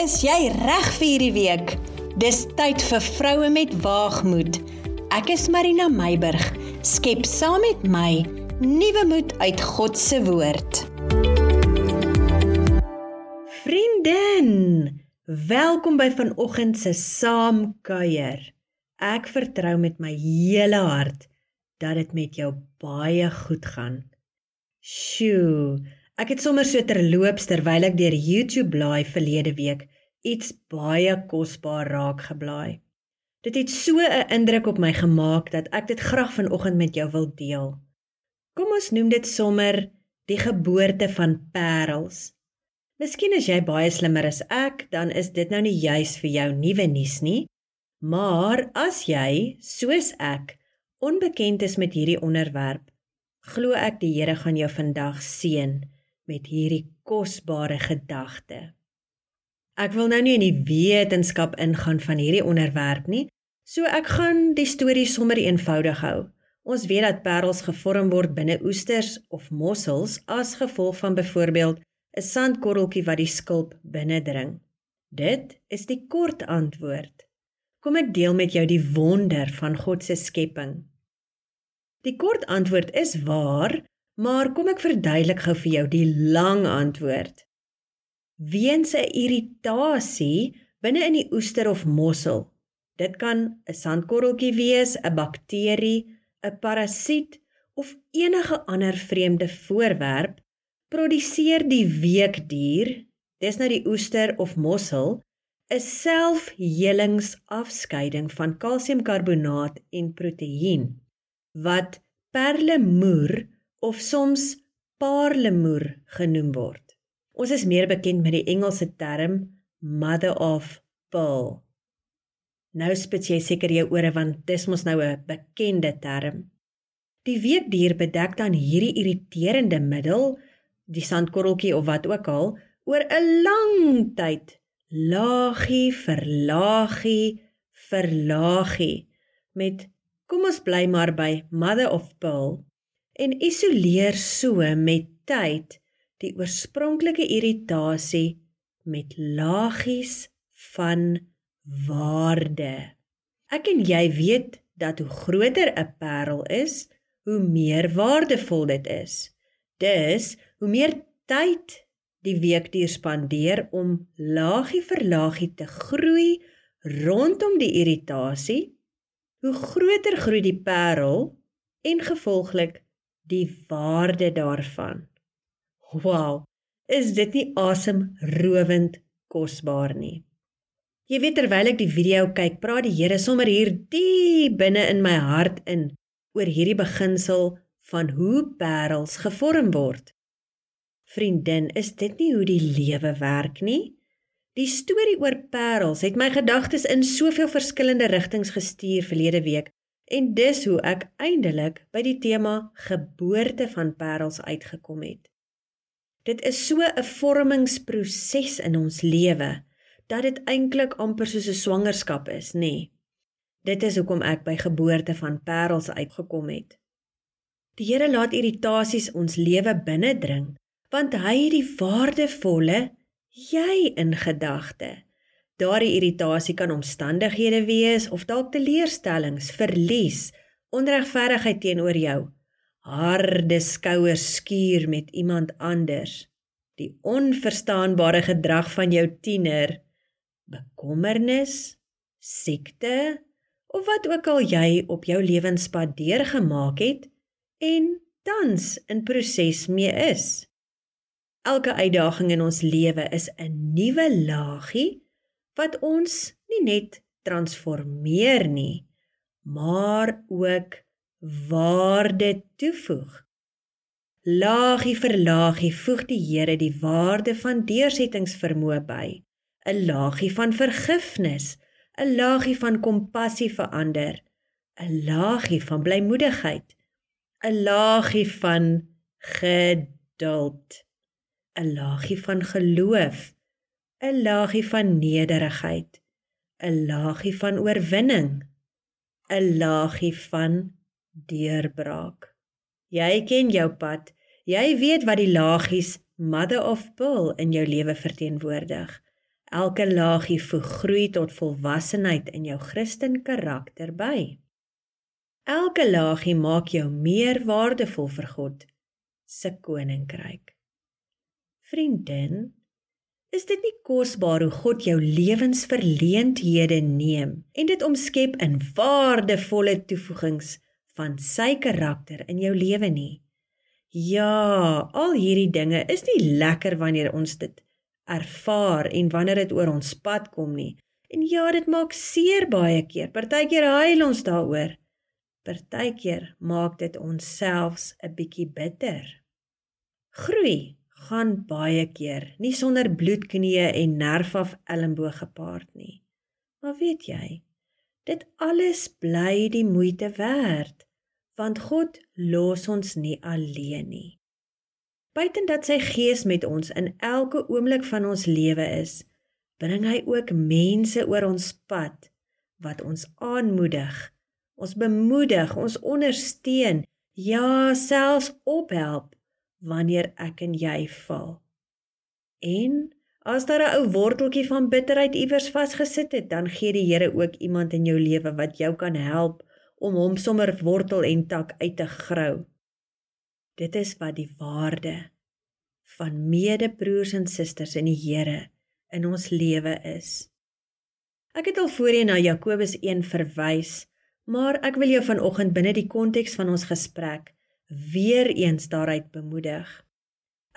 Is jy reg vir hierdie week? Dis tyd vir vroue met waagmoed. Ek is Marina Meiburg. Skep saam met my nuwe moed uit God se woord. Vriendin, welkom by vanoggend se saamkuier. Ek vertrou met my hele hart dat dit met jou baie goed gaan. Sjoe, Ek het sommer so terloops terwyl ek deur YouTube blaai verlede week iets baie kosbaar raak geblaai. Dit het so 'n indruk op my gemaak dat ek dit graag vanoggend met jou wil deel. Kom ons noem dit sommer die geboorte van parels. Miskien as jy baie slimmer as ek, dan is dit nou nie juis vir jou nuwe nuus nie. Maar as jy, soos ek, onbekend is met hierdie onderwerp, glo ek die Here gaan jou vandag seën met hierdie kosbare gedagte. Ek wil nou nie in die wetenskap ingaan van hierdie onderwerp nie, so ek gaan die storie sommer eenvoudig hou. Ons weet dat parels gevorm word binne oesters of mossels as gevolg van byvoorbeeld 'n sandkorreltjie wat die skulp binnendring. Dit is die kort antwoord. Kom ek deel met jou die wonder van God se skepping. Die kort antwoord is waar, Maar kom ek verduidelik gou vir jou die lang antwoord. Weens 'n irritasie binne in die oester of mossel. Dit kan 'n sandkorreltjie wees, 'n bakterie, 'n parasiet of enige ander vreemde voorwerp produseer die weekdier, dis nou die oester of mossel, 'n selfhelingsafskeiding van kalsiumkarbonaat en proteïen wat perlemoer of soms parlemoer genoem word. Ons is meer bekend met die Engelse term mother of pearl. Nou spits jy seker jou ore want dis mos nou 'n bekende term. Die weekdier bedek dan hierdie irriterende middel, die sandkorreltjie of wat ook al, oor 'n lang tyd, laagie vir laagie vir laagie met kom ons bly maar by mother of pearl en isoleer so met tyd die oorspronklike irritasie met laagies van waarde. Ek en jy weet dat hoe groter 'n parel is, hoe meer waardevol dit is. Dus, hoe meer tyd die weekdier spandeer om laagie vir laagie te groei rondom die irritasie, hoe groter groei die parel en gevolglik die waarde daarvan. Wow, is dit nie asemrowend kosbaar nie? Jy weet terwyl ek die video kyk, praat die Here sommer hier diep binne in my hart in oor hierdie beginsel van hoe parels gevorm word. Vriendin, is dit nie hoe die lewe werk nie? Die storie oor parels het my gedagtes in soveel verskillende rigtings gestuur verlede week En dis hoe ek eindelik by die tema geboorte van parels uitgekom het. Dit is so 'n vormingsproses in ons lewe dat dit eintlik amper soos 'n swangerskap is, nê. Nee. Dit is hoekom ek by geboorte van parels uitgekom het. Die Here laat irritasies ons lewe binnendring want hy het die waardevolle jy in gedagte. Daardie irritasie kan omstandighede wees of dalk teleurstellings, verlies, onregverdigheid teenoor jou, harde skouers skuur met iemand anders, die onverstaanbare gedrag van jou tiener, bekommernis, siekte of wat ook al jy op jou lewenspad deurgemaak het en tans in proses mee is. Elke uitdaging in ons lewe is 'n nuwe laagie wat ons nie net transformeer nie, maar ook waarde toevoeg. Laagie vir laagie voeg die Here die waarde van deursettingsvermoë by, 'n laagie van vergifnis, 'n laagie van kompassie vir ander, 'n laagie van blymoedigheid, 'n laagie van geduld, 'n laagie van geloof, 'n laagie van nederigheid, 'n laagie van oorwinning, 'n laagie van deurbraak. Jy ken jou pad. Jy weet wat die laagies mother of pearl in jou lewe verteenwoordig. Elke laagie voeg groei tot volwassenheid in jou Christen karakter by. Elke laagie maak jou meer waardevol vir God se koninkryk. Vriendin, is dit nie kosbaar hoe God jou lewensverleenthede neem en dit omskep in waardevolle toevoegings van sy karakter in jou lewe nie? Ja, al hierdie dinge is nie lekker wanneer ons dit ervaar en wanneer dit oor ons pad kom nie. En ja, dit maak seer baie keer. Partykeer huil ons daaroor. Partykeer maak dit ons selfs 'n bietjie bitter. Groei gaan baie keer nie sonder bloedknieë en nerfaf elmboog gepaard nie. Maar weet jy, dit alles bly die moeite werd, want God los ons nie alleen nie. Buiten dat sy gees met ons in elke oomblik van ons lewe is, bring hy ook mense oor ons pad wat ons aanmoedig, ons bemoedig, ons ondersteun, ja, selfs ophelp wanneer ek en jy val. En as daar 'n ou worteltjie van bitterheid iewers vasgesit het, dan gee die Here ook iemand in jou lewe wat jou kan help om hom sommer wortel en tak uit te grou. Dit is wat die waarde van medebroers en susters in die Here in ons lewe is. Ek het al voorheen na Jakobus 1 verwys, maar ek wil jou vanoggend binne die konteks van ons gesprek weer eens daaruit bemoedig.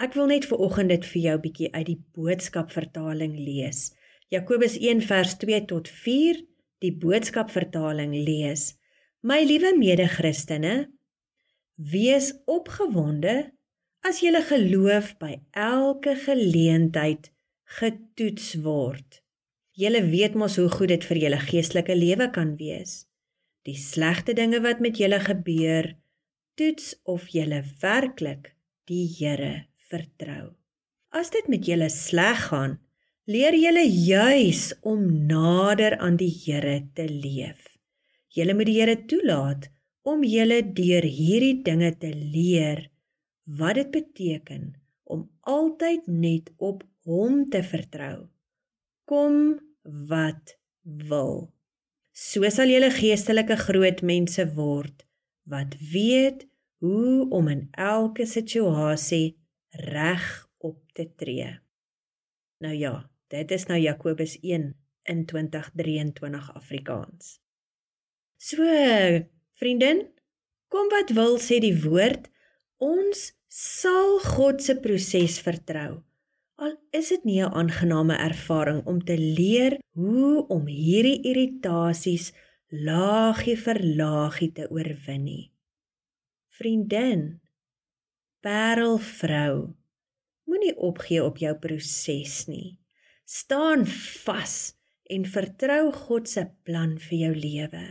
Ek wil net viroggend dit vir jou bietjie uit die boodskap vertaling lees. Jakobus 1 vers 2 tot 4, die boodskap vertaling lees. My liewe mede-Christene, Wees opgewonde as julle geloof by elke geleentheid getoets word. Julle weet mos hoe goed dit vir julle geestelike lewe kan wees. Die slegte dinge wat met julle gebeur, toets of julle werklik die Here vertrou. As dit met julle sleg gaan, leer julle juis om nader aan die Here te leef. Julle moet die Here toelaat om julle deur hierdie dinge te leer wat dit beteken om altyd net op hom te vertrou. Kom wat wil. So sal julle geestelike groot mense word wat weet hoe om in elke situasie reg op te tree. Nou ja, dit is nou Jakobus 1 in 2023 Afrikaans. So Vriendin, kom wat wil sê die woord, ons sal God se proses vertrou. Al is dit nie 'n aangename ervaring om te leer hoe om hierdie irritasies laagie vir laagie te oorwin nie. Vriendin, parelvrou, moenie opgee op jou proses nie. Staan vas en vertrou God se plan vir jou lewe.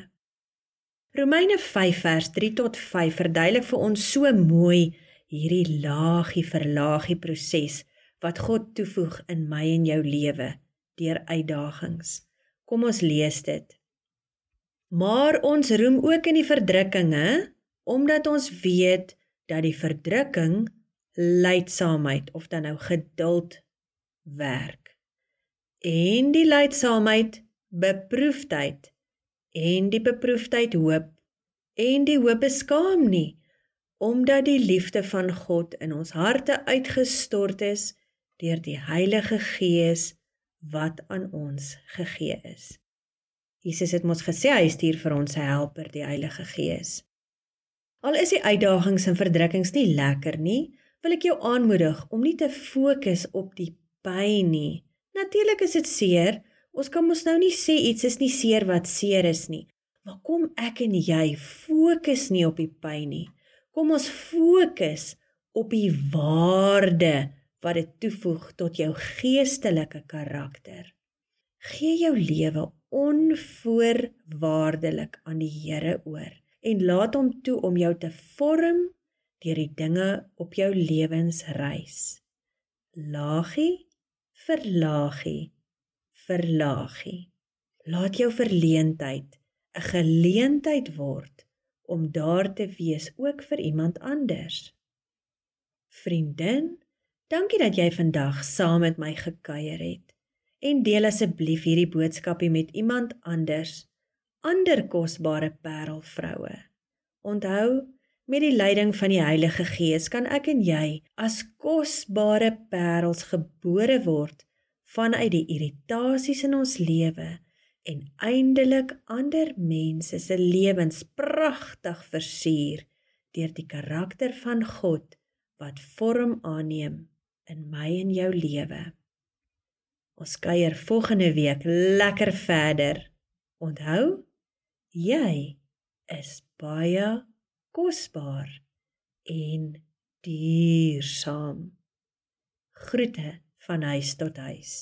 Romeine 5 vers 3 tot 5 verduidelik vir ons so mooi hierdie laagie vir laagie proses wat God toevoeg in my en jou lewe deur uitdagings. Kom ons lees dit. Maar ons roem ook in die verdrukkinge omdat ons weet dat die verdrukking lydsaamheid of dan nou geduld werk. En die lydsaamheid beproefdheid en die beproefdheid hoop en die hoop beskaam nie omdat die liefde van God in ons harte uitgestort is deur die Heilige Gees wat aan ons gegee is. Jesus het mos gesê hy stuur vir ons 'n helper, die Heilige Gees. Al is die uitdagings en verdrukkings nie lekker nie, wil ek jou aanmoedig om nie te fokus op die pyn nie. Natuurlik is dit seer, Ons kan mos nou nie sê iets is nie seer wat seer is nie. Maar kom ek en jy fokus nie op die pyn nie. Kom ons fokus op die waarde wat dit toevoeg tot jou geestelike karakter. Gee jou lewe onvoorwaardelik aan die Here oor en laat hom toe om jou te vorm deur die dinge op jou lewensreis. Laagie vir laagie verlaagie. Laat jou verleentheid 'n geleentheid word om daar te wees ook vir iemand anders. Vriendin, dankie dat jy vandag saam met my gekuier het. En deel asseblief hierdie boodskapie met iemand anders, ander kosbare parelvroue. Onthou, met die leiding van die Heilige Gees kan ek en jy as kosbare parels gebore word vanuit die irritasies in ons lewe en eindelik ander mense se lewens pragtig versier deur die karakter van God wat vorm aanneem in my en jou lewe. Ons kuier volgende week lekker verder. Onthou, jy is baie kosbaar en duursaam. Groete van huis tot huis.